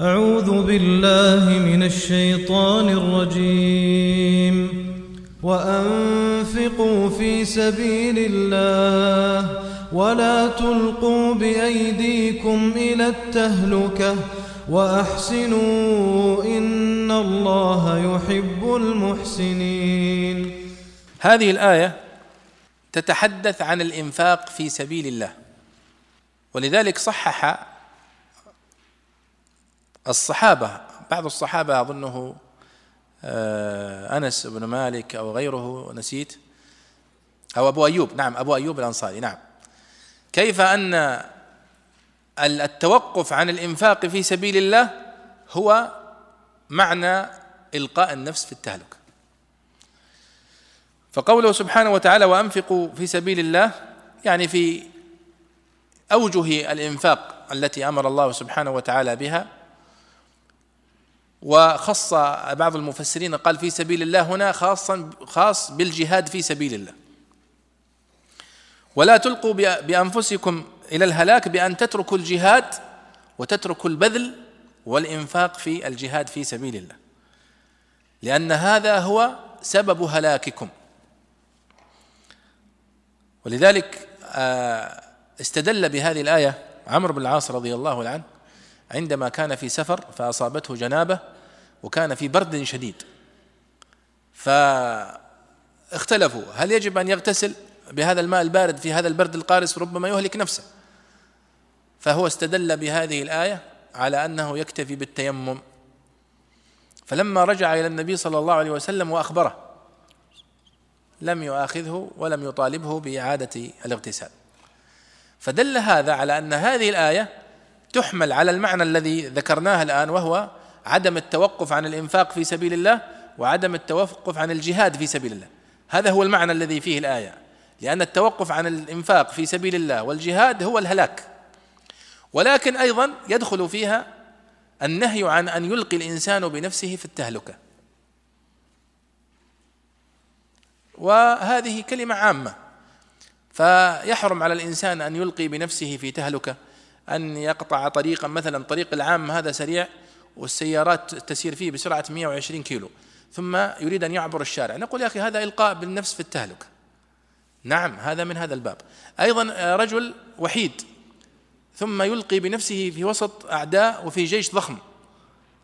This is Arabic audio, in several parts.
أعوذ بالله من الشيطان الرجيم. وأنفقوا في سبيل الله ولا تلقوا بأيديكم إلى التهلكة وأحسنوا إن الله يحب المحسنين. هذه الآية تتحدث عن الإنفاق في سبيل الله ولذلك صحح الصحابة بعض الصحابة أظنه آه، أنس بن مالك أو غيره نسيت. أو أبو أيوب نعم أبو أيوب الأنصاري نعم. كيف أن التوقف عن الإنفاق في سبيل الله هو معنى إلقاء النفس في التهلكة فقوله سبحانه وتعالى وأنفقوا في سبيل الله يعني في أوجه الإنفاق التي أمر الله سبحانه وتعالى بها. وخص بعض المفسرين قال في سبيل الله هنا خاصا خاص بالجهاد في سبيل الله. ولا تلقوا بأنفسكم إلى الهلاك بأن تتركوا الجهاد وتتركوا البذل والإنفاق في الجهاد في سبيل الله. لأن هذا هو سبب هلاككم. ولذلك آه، استدل بهذه الآية عمرو بن العاص رضي الله عنه عندما كان في سفر فأصابته جنابة وكان في برد شديد. فاختلفوا. هل يجب أن يغتسل بهذا الماء البارد في هذا البرد القارس؟ ربما يهلك نفسه. فهو استدل بهذه الآية على أنه يكتفي بالتيمم. فلما رجع إلى النبي صلى الله عليه وسلم وأخبره لم يؤاخذه ولم يطالبه بإعادة الاغتسال. فدل هذا على أن هذه الآية تحمل على المعنى الذي ذكرناه الآن وهو عدم التوقف عن الإنفاق في سبيل الله وعدم التوقف عن الجهاد في سبيل الله. هذا هو المعنى الذي فيه الآية. لأن التوقف عن الإنفاق في سبيل الله والجهاد هو الهلاك. ولكن أيضا يدخل فيها النهي عن أن يلقي الإنسان بنفسه في التهلكة. وهذه كلمة عامة. فيحرم على الإنسان أن يلقي بنفسه في تهلكة أن يقطع طريقا مثلا طريق العام هذا سريع والسيارات تسير فيه بسرعة 120 كيلو ثم يريد أن يعبر الشارع. نقول يا أخي هذا إلقاء بالنفس في التهلكه نعم هذا من هذا الباب. أيضا رجل وحيد ثم يلقي بنفسه في وسط أعداء وفي جيش ضخم.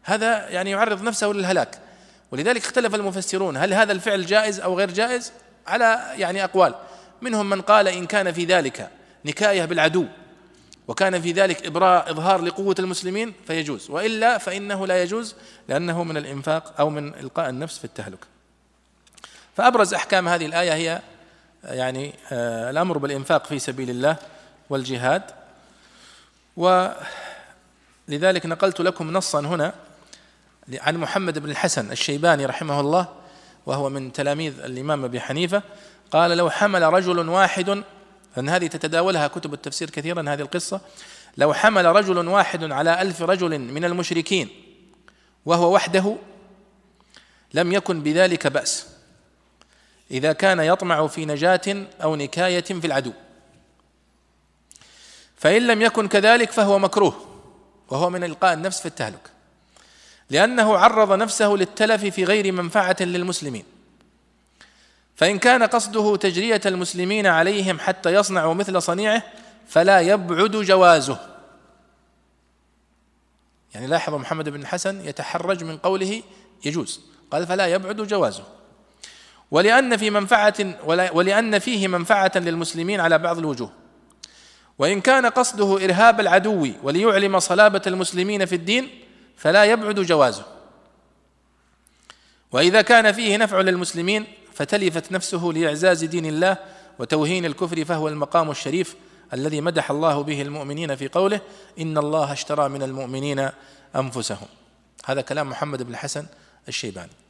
هذا يعني يعرض نفسه للهلاك. ولذلك اختلف المفسرون هل هذا الفعل جائز أو غير جائز؟ على يعني أقوال. منهم من قال إن كان في ذلك نكاية بالعدو. وكان في ذلك إبراء إظهار لقوة المسلمين فيجوز. وإلا فإنه لا يجوز لأنه من الإنفاق أو من إلقاء النفس في التهلك. فأبرز أحكام هذه الآية هي يعني آه، الأمر بالإنفاق في سبيل الله والجهاد. ولذلك نقلت لكم نصا هنا عن محمد بن الحسن الشيباني رحمه الله وهو من تلاميذ الإمام أبي حنيفة. قال لو حمل رجل واحد لأن هذه تتداولها كتب التفسير كثيرا هذه القصة. لو حمل رجل واحد على ألف رجل من المشركين وهو وحده لم يكن بذلك بأس. إذا كان يطمع في نجاة أو نكاية في العدو. فإن لم يكن كذلك فهو مكروه وهو من إلقاء النفس في التهلك. لأنه عرض نفسه للتلف في غير منفعة للمسلمين. فإن كان قصده تجرية المسلمين عليهم حتى يصنعوا مثل صنيعه فلا يبعد جوازه. يعني لاحظ محمد بن الحسن يتحرج من قوله يجوز. قال فلا يبعد جوازه. ولأن في منفعة ولأن فيه منفعة للمسلمين على بعض الوجوه. وإن كان قصده إرهاب العدو وليعلم صلابة المسلمين في الدين فلا يبعد جوازه. وإذا كان فيه نفع للمسلمين فتلفت نفسه لإعزاز دين الله وتوهين الكفر فهو المقام الشريف الذي مدح الله به المؤمنين في قوله إن الله اشترى من المؤمنين أنفسهم. هذا كلام محمد بن الحسن الشيباني.